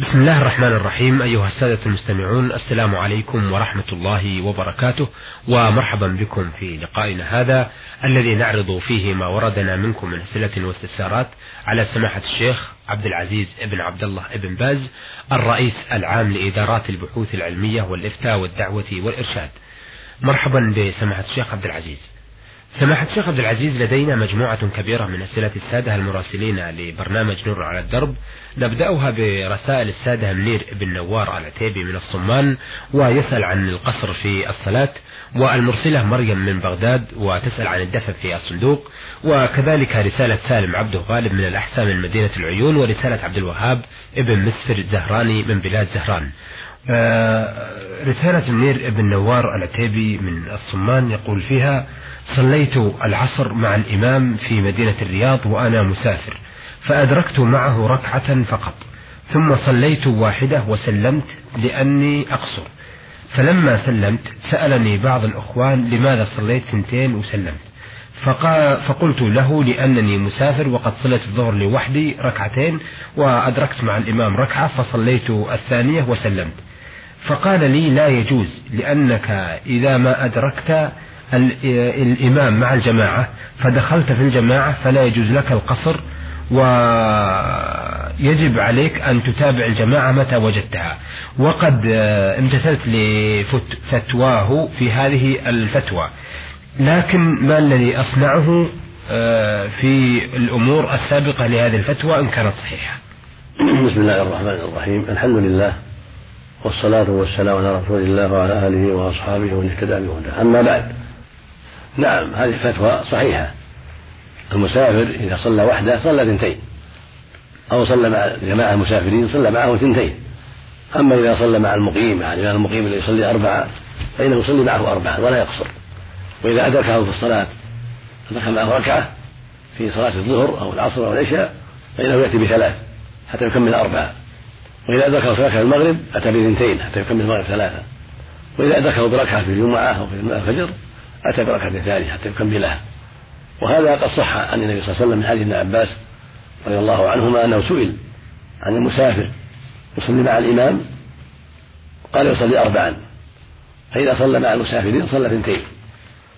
بسم الله الرحمن الرحيم أيها السادة المستمعون السلام عليكم ورحمة الله وبركاته ومرحبا بكم في لقائنا هذا الذي نعرض فيه ما وردنا منكم من أسئلة واستفسارات على سماحة الشيخ عبد العزيز ابن عبد الله ابن باز الرئيس العام لإدارات البحوث العلمية والإفتاء والدعوة والإرشاد. مرحبا بسماحة الشيخ عبد العزيز. سماحة الشيخ عبد العزيز لدينا مجموعة كبيرة من أسئلة السادة المراسلين لبرنامج نور على الدرب. نبدأها برسائل السادة منير بن نوار العتيبي من الصمان ويسأل عن القصر في الصلاة والمرسلة مريم من بغداد وتسأل عن الدفن في الصندوق وكذلك رسالة سالم عبده غالب من الأحساء من مدينة العيون ورسالة عبد الوهاب ابن مسفر زهراني من بلاد زهران. رسالة منير بن نوار العتيبي من الصمان يقول فيها صليت العصر مع الإمام في مدينة الرياض وأنا مسافر فأدركت معه ركعة فقط ثم صليت واحدة وسلمت لأني أقصر فلما سلمت سألني بعض الأخوان لماذا صليت سنتين وسلمت فقلت له لأنني مسافر وقد صليت الظهر لوحدي ركعتين وأدركت مع الإمام ركعة فصليت الثانية وسلمت فقال لي لا يجوز لأنك إذا ما أدركت الإمام مع الجماعة فدخلت في الجماعة فلا يجوز لك القصر ويجب عليك أن تتابع الجماعة متى وجدتها. وقد امتثلت لفتواه في هذه الفتوى. لكن ما الذي أصنعه آه، في الأمور السابقة لهذه الفتوى إن كانت صحيحة. بسم الله الرحمن الرحيم. الحمد لله والصلاة والسلام على رسول الله وعلى آله وأصحابه ومن اهتدى بهداه. أما بعد نعم هذه فتوى صحيحة. المسافر إذا صلى وحده صلى اثنتين. أو صلى مع جماعة المسافرين صلى معه اثنتين. أما إذا صلى مع المقيم يعني المقيم الذي يصلي أربعة فإنه يصلي معه أربعة ولا يقصر. وإذا أدركه في الصلاة أدرك معه ركعة في صلاة الظهر أو العصر أو العشاء فإنه يأتي بثلاث حتى يكمل أربعة. وإذا أدركه في ركعة المغرب أتى باثنتين حتى يكمل المغرب ثلاثة. وإذا أدركه بركعة في الجمعة أو في الفجر أتى بركعة ثانية حتى يكملها وهذا قد صح عن النبي صلى الله عليه وسلم من حديث ابن عباس رضي الله عنهما أنه سئل عن المسافر يصلي مع الإمام قال يصلي أربعا. فإذا صلى مع المسافرين صلى اثنتين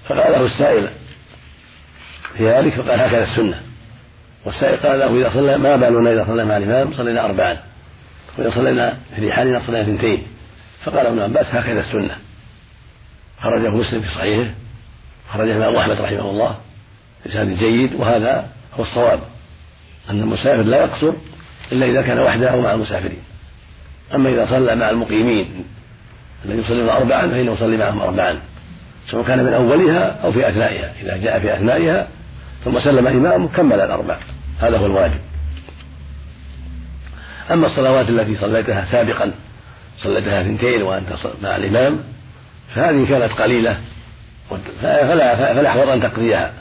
فقال له السائل في ذلك فقال هكذا السنة. والسائل قال له إذا صلى ما بالنا إذا صلى مع الإمام؟ صلينا أربعا. وإذا صلينا في رحالنا صلينا اثنتين. فقال ابن عباس هكذا السنة. خرجه مسلم في صحيحه. خرجه الإمام أحمد رحمه الله. بسند جيد. وهذا هو الصواب. أن المسافر لا يقصر إلا إذا كان وحده أو مع المسافرين. أما إذا صلى مع المقيمين الذي يصلون أربعا فإنه يصلي معهم أربعا. سواء كان من أولها أو في أثنائها. إذا جاء في أثنائها ثم سلم الإمام كمل الأربع. هذا هو الواجب. أما الصلوات التي صليتها سابقا صليتها اثنتين وأنت مع الإمام فهذه كانت قليلة فلا فلا أحوط أن تقضيها.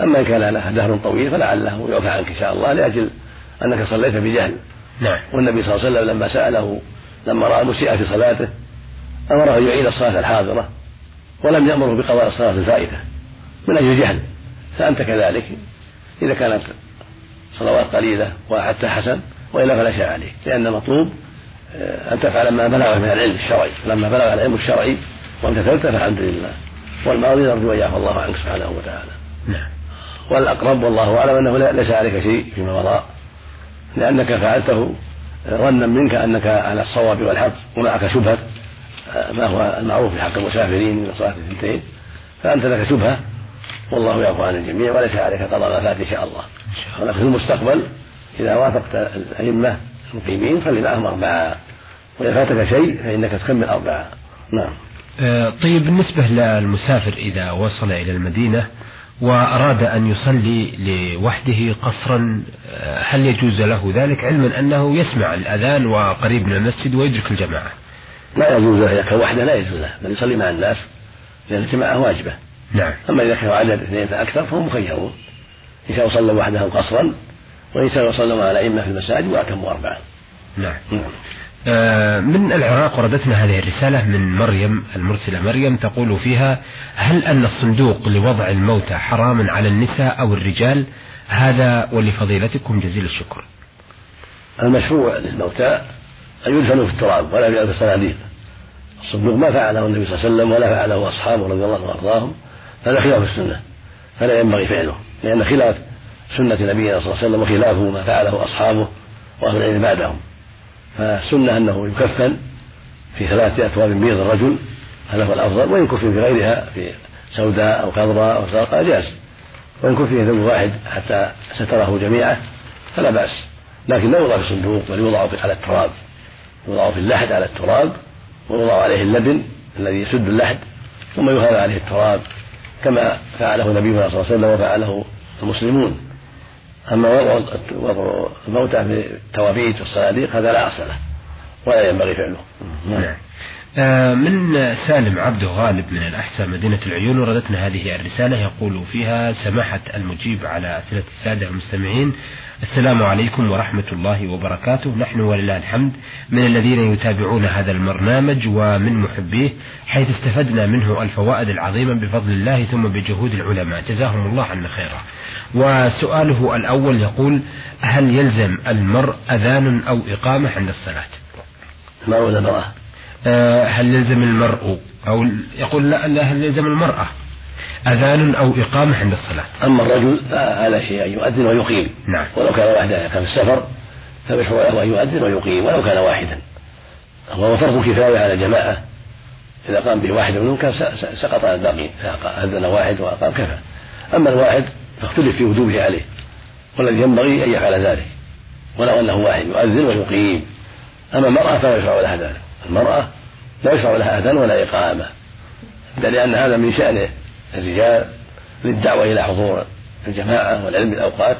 أما إن كان لها دهر طويل فلعله يعفى عنك إن شاء الله لأجل أنك صليت بجهل نعم. والنبي صلى الله عليه وسلم لما سأله لما رأى المسيء في صلاته أمره أن يعيد الصلاة الحاضرة ولم يأمره بقضاء الصلاة الفائتة من أجل جهل. فأنت كذلك إذا كانت صلوات قليلة وحتى حسن وإلا فلا شيء عليك لأن المطلوب آه، أن تفعل ما بلغ من العلم الشرعي. لما بلغ العلم الشرعي وامتثلت فالحمد لله والماضي نرجو يعفو الله عنك سبحانه وتعالى. نعم. والأقرب والله أعلم أنه ليس عليك شيء فيما مضى. لأنك فعلته ظنا منك أنك على الصواب والحق ومعك شبهة ما هو المعروف في حق المسافرين من صلاة الثنتين. فأنت لك شبهة والله يعفو عن الجميع وليس عليك قضاء ما فات إن شاء الله. ولكن في المستقبل إذا وافقت الأئمة المقيمين صل معهم أربعة وإذا فاتك شيء فإنك تكمل أربعة. نعم. آه، طيب بالنسبة للمسافر إذا وصل إلى المدينة وأراد أن يصلي لوحده قصرا آه، هل يجوز له ذلك؟ علما أنه يسمع الأذان وقريب من المسجد ويدرك الجماعة. لا يجوز له إذا كان وحده لا يجوز له بل يصلي مع الناس لأن الجماعة واجبة. نعم. أما إذا كان عدد اثنين فأكثر فهم مخيرون. إن صلوا وحدهم قصرا وإن شاءوا صلوا مع الأئمة في المساجد وأتموا أربعة. نعم, نعم. آه، من العراق وردتنا هذه الرسالة من مريم المرسلة. مريم تقول فيها هل أن الصندوق لوضع الموتى حرام على النساء أو الرجال؟ هذا ولفضيلتكم جزيل الشكر. المشروع للموتى أن يدفنوا في التراب ولا يجعلوا في الصناديق الصندوق ما فعله النبي صلى الله عليه وسلم ولا فعله أصحابه رضي الله عنهم وأرضاهم هذا خلاف السنة. فلا ينبغي فعله لأن خلاف سنة نبينا صلى الله عليه وسلم وخلافه ما فعله أصحابه وأهل العلم بعدهم. فالسنة أنه يكفن في ثلاثة أثواب بيض الرجل هذا هو الأفضل وإن كفن في غيرها في سوداء أو خضراء أو زرقاء جاز وإن كفن في ثوب واحد حتى ستره جميعه فلا بأس. لكن لا يوضع في صندوق بل يوضع على التراب. يوضع في اللحد على التراب ويوضع عليه اللبن الذي يسد اللحد ثم يهال عليه التراب كما فعله نبينا صلى الله عليه وسلم وفعله المسلمون. أما وضع الموتى في التوابيت والصناديق هذا لا أصل له ولا ينبغي فعله نعم آه، من سالم عبد غالب من الأحساء مدينة العيون وردتنا هذه الرسالة يقول فيها سماحة المجيب على أسئلة السادة المستمعين. السلام عليكم ورحمة الله وبركاته. نحن ولله الحمد من الذين يتابعون هذا البرنامج ومن محبيه حيث استفدنا منه الفوائد العظيمة بفضل الله ثم بجهود العلماء. جزاهم الله عنا خيرا. وسؤاله الأول يقول هل يلزم المرء أذان أو إقامة عند الصلاة؟ ما هو آه، هل يلزم المرء أو يقول لا, لا هل يلزم المرأة أذان أو إقامة عند الصلاة؟ أما الرجل فعلى شيء أن يؤذن ويقيم. نعم. ولو كان واحدا كان في السفر فيشرع له أن يؤذن ويقيم ولو كان واحدا. وهو فرض كفاية على الجماعة. إذا قام به واحد منهم كان سقط على الباقين أذن واحد وأقام كفى. أما الواحد فاختلف في وجوبه عليه والذي ينبغي أن يفعل ذلك ولو أنه واحد يؤذن ويقيم. أما المرأة فلا يشرع لها ذلك. المرأة لا يشرع لها أذان ولا إقامة لأن هذا من شأن الرجال للدعوة إلى حضور الجماعة والعلم بالأوقات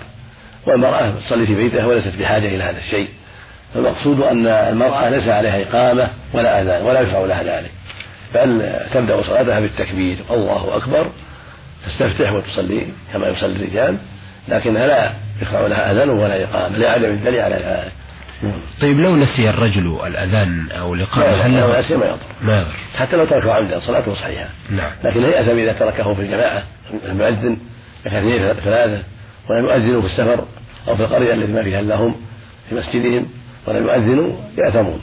والمرأة تصلي في بيتها وليست بحاجة إلى هذا الشيء. فالمقصود أن المرأة ليس عليها إقامة ولا أذان ولا يشرع لها ذلك بل تبدأ صلاتها بالتكبير الله أكبر تستفتح وتصلي كما يصلي الرجال لكنها لا يشرع لها أذان ولا إقامة لعدم الدليل على ذلك. طيب لو نسي الرجل الأذان أو الإقامة هل له نسي ما يضر ما يضر. حتى لو تركه عمدا صلاته صحيحة نعم. لكن لا يأثم إذا تركه في الجماعة؟ المؤذن اثنين ثلاثة ولم يؤذنوا في السفر أو في القرية التي ما فيها إلا هم في مسجدهم ولم يؤذنوا يأثمون.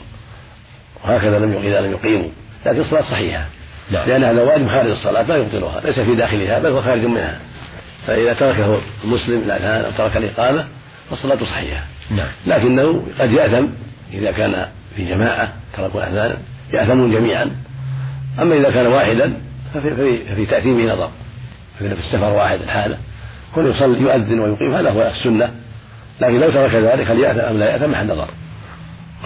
وهكذا لم إذا لم يقيموا لكن الصلاة صحيحة. نعم. لأن هذا واجب خارج الصلاة لا يبطلها ليس في داخلها بل هو خارج منها. فإذا تركه المسلم الأذان أو ترك الإقامة فالصلاة صحيحة. نعم. لكنه قد يأثم إذا كان في جماعة تركوا الأذان يأثمون جميعا. أما إذا كان واحدا ففي, ففي, ففي تأثيمه نظر. فإذا في السفر واحد الحالة كل يصلي يؤذن ويقيم هذا هو السنة. لكن لو ترك ذلك هل يأثم أم لا يأثم؟ محل نظر.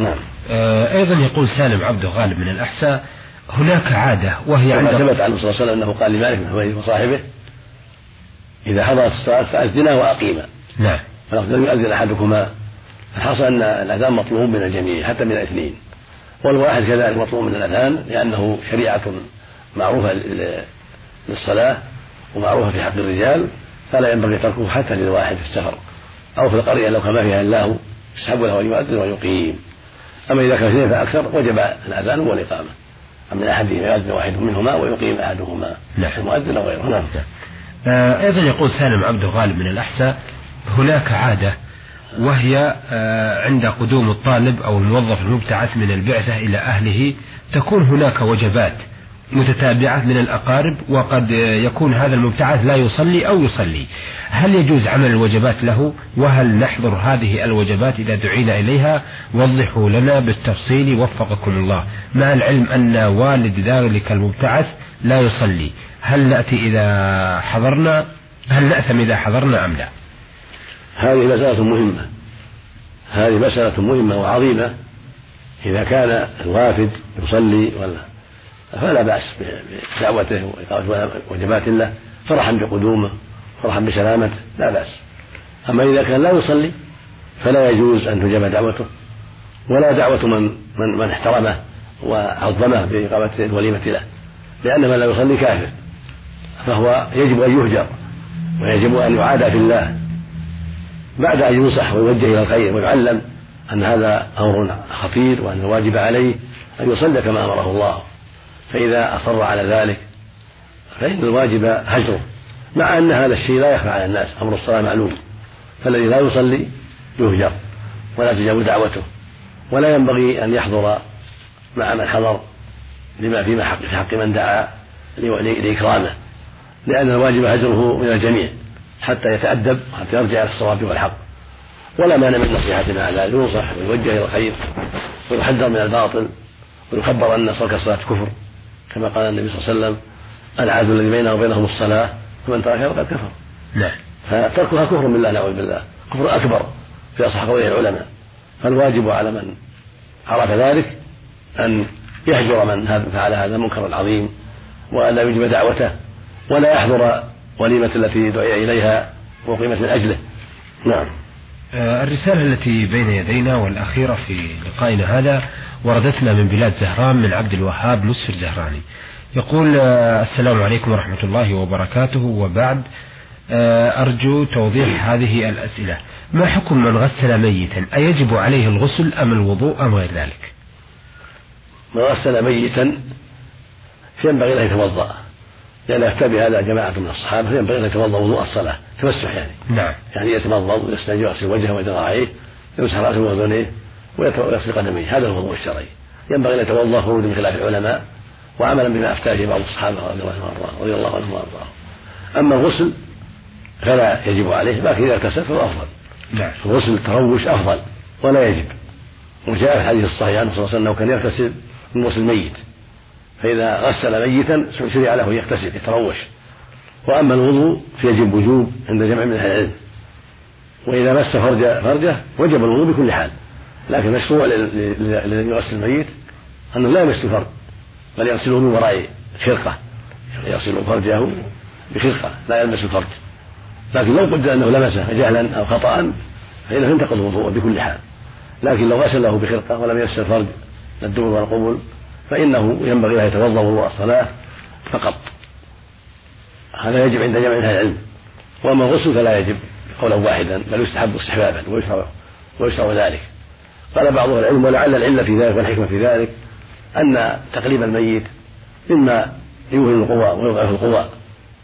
نعم. آه أيضا يقول سالم عبد غالب من الأحساء هناك عادة وهي عند ثبت عنه صلى الله عليه وسلم أنه قال لمالك بن وصاحبه إذا حضرت الصلاة فأذنا وأقيما نعم. فلم يؤذن أحدكما. الحصل أن الأذان مطلوب من الجميع حتى من الاثنين. والواحد كذلك مطلوب من الأذان لأنه شريعة معروفة للصلاة ومعروفة في حق الرجال فلا ينبغي تركه حتى للواحد في السفر. أو في القرية لو كان ما فيها هو يسحب له أن يؤذن ويقيم. أما إذا كان اثنين فأكثر وجب الأذان والإقامة. من أحدهم يؤذن واحد منهما ويقيم أحدهما نعم. المؤذن أو غيره نعم. آه أيضا يقول سالم عبد غالب من الأحساء هناك عادة وهي آه، عند قدوم الطالب أو الموظف المبتعث من البعثة إلى أهله تكون هناك وجبات متتابعة من الأقارب وقد يكون هذا المبتعث لا يصلي أو يصلي. هل يجوز عمل الوجبات له؟ وهل نحضر هذه الوجبات إذا دعينا إليها؟ وضحوا لنا بالتفصيل وفقكم الله. مع العلم أن والد ذلك المبتعث لا يصلي. هل نأتي إذا حضرنا؟ هل نأثم إذا حضرنا أم لا؟ هذه مسألة مهمة. هذه مسألة مهمة وعظيمة. إذا كان الوافد يصلي ولا فلا بأس بدعوته وإقامة وجبات له فرحا بقدومه فرحا بسلامته. لا بأس. أما إذا كان لا يصلي فلا يجوز أن تجاب دعوته. ولا دعوة من من, من احترمه وعظمه بإقامة الوليمة له. لأن من لا يصلي كافر. فهو يجب أن يهجر ويجب أن يعادى في الله. بعد أن ينصح ويوجه إلى الخير ويعلم أن هذا أمر خطير وأن الواجب عليه أن يصلي كما أمره الله. فإذا أصر على ذلك فإن الواجب هجره مع أن هذا الشيء لا يخفى على الناس أمر الصلاة معلوم. فالذي لا يصلي يهجر ولا تجاب دعوته ولا ينبغي أن يحضر مع من حضر لما فيما حق في حق من دعا لإكرامه لأن الواجب هجره من الجميع. حتى يتأدب حتى يرجع إلى الصواب والحق. ولا مانع من نصيحة مع ذلك ينصح ويوجه إلى الخير ويحذر من الباطل ويخبر أن ترك الصلاة كفر. كما قال النبي صلى الله عليه وسلم العهد الذي بينه وبينهم الصلاة فمن تركها فقد كفر. نعم فتركها كفر بالله نعوذ بالله. كفر أكبر في أصح قوله العلماء. فالواجب على من عرف ذلك أن يهجر من فعل هذا المنكر العظيم وألا يجب دعوته ولا يحضر وليمة التي دعي إليها وقيمة من أجله نعم. آه، الرسالة التي بين يدينا والأخيرة في لقائنا هذا وردتنا من بلاد زهران من عبد الوهاب مسفر زهراني. يقول آه، السلام عليكم ورحمة الله وبركاته. وبعد آه، أرجو توضيح هذه الأسئلة. ما حكم من غسل ميتا؟ أيجب عليه الغسل أم الوضوء أم غير ذلك؟ من غسل ميتا ينبغي له يتوضأ. لأن أفتى بهذا جماعة من الصحابة فينبغي أن يتوضأ وضوء الصلاة تمسح يعني. نعم. يعني يتمضض ويستنجي ويغسل وجهه وذراعيه يمسح رأسه وأذنيه ويغسل قدميه. هذا الوضوء الشرعي. ينبغي أن يتوضأ خروج من خلاف العلماء وعملا بما أفتى به بعض الصحابة رضي الله عنهم وأرضاهم أما الغسل فلا يجب عليه لكن إذا اغتسل فهو أفضل. نعم. الغسل التروش أفضل ولا يجب. وجاء في الحديث الصحيح عنه صلى الله عليه وسلم أنه كان يغتسل من غسل الميت. فإذا غسل ميتا شرع له يغتسل يتروش. وأما الوضوء فيجب وجوب عند جمع من أهل العلم. وإذا مس فرج فرجة وجب الوضوء بكل حال. لكن مشروع للذي يغسل الميت أنه لا يمس الفرج بل يغسله من وراء خرقة. يغسل فرجه بخرقة لا يلمس الفرج. لكن لو قدر أنه لمسه جهلا أو خطأ فإنه ينتقض الوضوء بكل حال. لكن لو غسله بخرقة ولم يمس الفرج الدبر والقبل فإنه ينبغي له يتوضأ وضوء الصلاة فقط. هذا يجب عند جمع أهل العلم. وأما الغسل فلا يجب قولا واحدا بل يستحب استحبابا ويشرع ويشرع ذلك. قال بعض العلم ولعل العلة في ذلك والحكمة في ذلك أن تقليب الميت مما يوهن القوى ويضعف القوى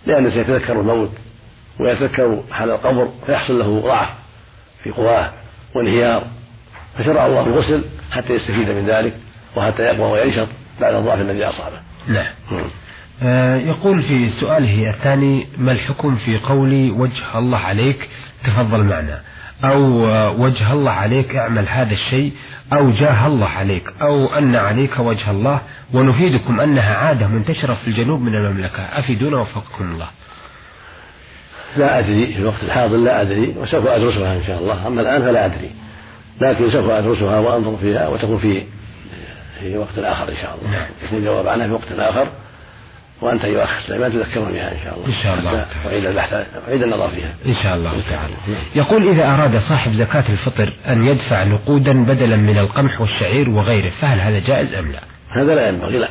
لأنه سيتذكر الموت ويتذكر حال القبر فيحصل له ضعف في قواه وانهيار فشرع الله الغسل حتى يستفيد من ذلك. وحتى يقوى وينشط بعد الضعف الذي أصابه. نعم آه يقول في سؤاله الثاني ما الحكم في قول وجه الله عليك؟ تفضل معنا. أو آه، وجه الله عليك اعمل هذا الشيء أو جاه الله عليك أو أن عليك وجه الله ونفيدكم أنها عادة منتشرة في الجنوب من المملكة. أفيدونا وفقكم الله. لا أدري في الوقت الحاضر لا أدري وسوف أدرسها إن شاء الله. أما الآن فلا أدري. لكن سوف أدرسها وأنظر فيها وتكون في في وقت آخر إن شاء الله. يكون الجواب عنها في وقت آخر وأنت أيها الأخ سليمان تذكرون بها إن شاء الله. إن شاء الله. وعيد البحث وعيد النظر فيها. إن شاء الله تعالى. يقول إذا أراد صاحب زكاة الفطر أن يدفع نقودا بدلا من القمح والشعير وغيره فهل هذا جائز أم لا؟ هذا لا ينبغي لا.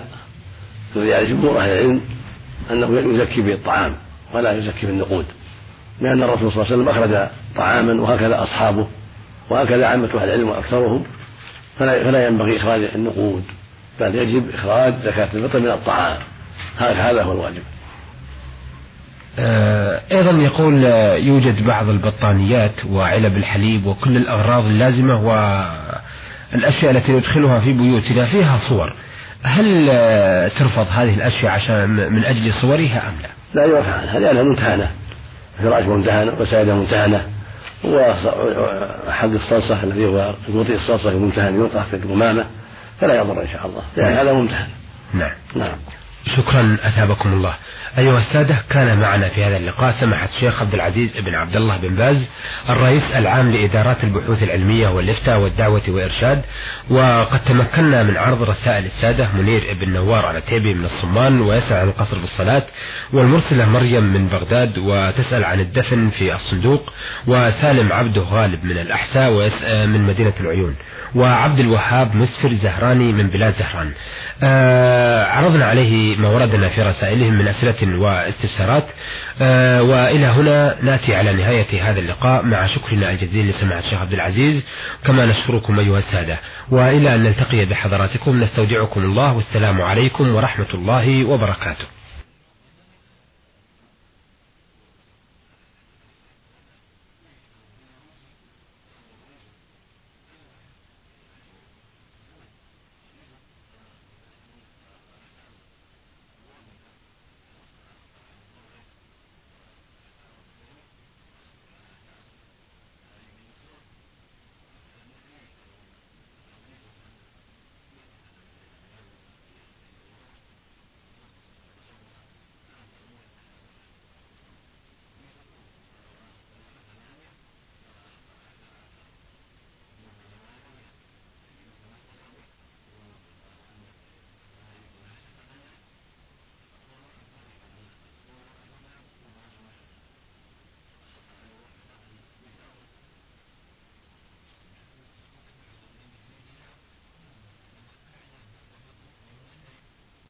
يعني جمهور أهل العلم أنه يزكي بالطعام ولا يزكي بالنقود لأن الرسول صلى الله عليه وسلم أخرج طعاما وهكذا أصحابه وهكذا عامة أهل العلم وأكثرهم فلا, فلا ينبغي إخراج النقود بل يجب إخراج زكاة الفطر من الطعام. هذا هو الواجب. آه، أيضا يقول آه، يوجد بعض البطانيات وعلب الحليب وكل الأغراض اللازمة والأشياء التي ندخلها في بيوتنا فيها صور. هل آه، ترفض هذه الأشياء عشان من أجل صورها أم لا؟ لا يرفع عنها لأنها ممتهنة. فراش ممتهنة وسائدة ممتهنة. وحق الصلصة الذي هو قوطي الصلصة الممتهن يوقع في القمامة فلا يضر إن شاء الله. لأن هذا ممتهن. نعم. نعم. شكرا أثابكم الله. أيها السادة كان معنا في هذا اللقاء سماحة الشيخ عبد العزيز بن عبد الله بن باز الرئيس العام لإدارات البحوث العلمية والإفتاء والدعوة وإرشاد وقد تمكنا من عرض رسائل السادة منير بن نوار على تيبي من الصمان ويسأل عن القصر بالصلاة والمرسلة مريم من بغداد وتسأل عن الدفن في الصندوق وسالم عبده غالب من الأحساء من مدينة العيون وعبد الوهاب مسفر زهراني من بلاد زهران. عرضنا عليه ما وردنا في رسائلهم من أسئلة واستفسارات. آه وإلى هنا نأتي على نهاية هذا اللقاء. مع شكرنا الجزيل لسماحة الشيخ عبد العزيز. كما نشكركم أيها السادة. وإلى أن نلتقي بحضراتكم نستودعكم الله. والسلام عليكم ورحمة الله وبركاته.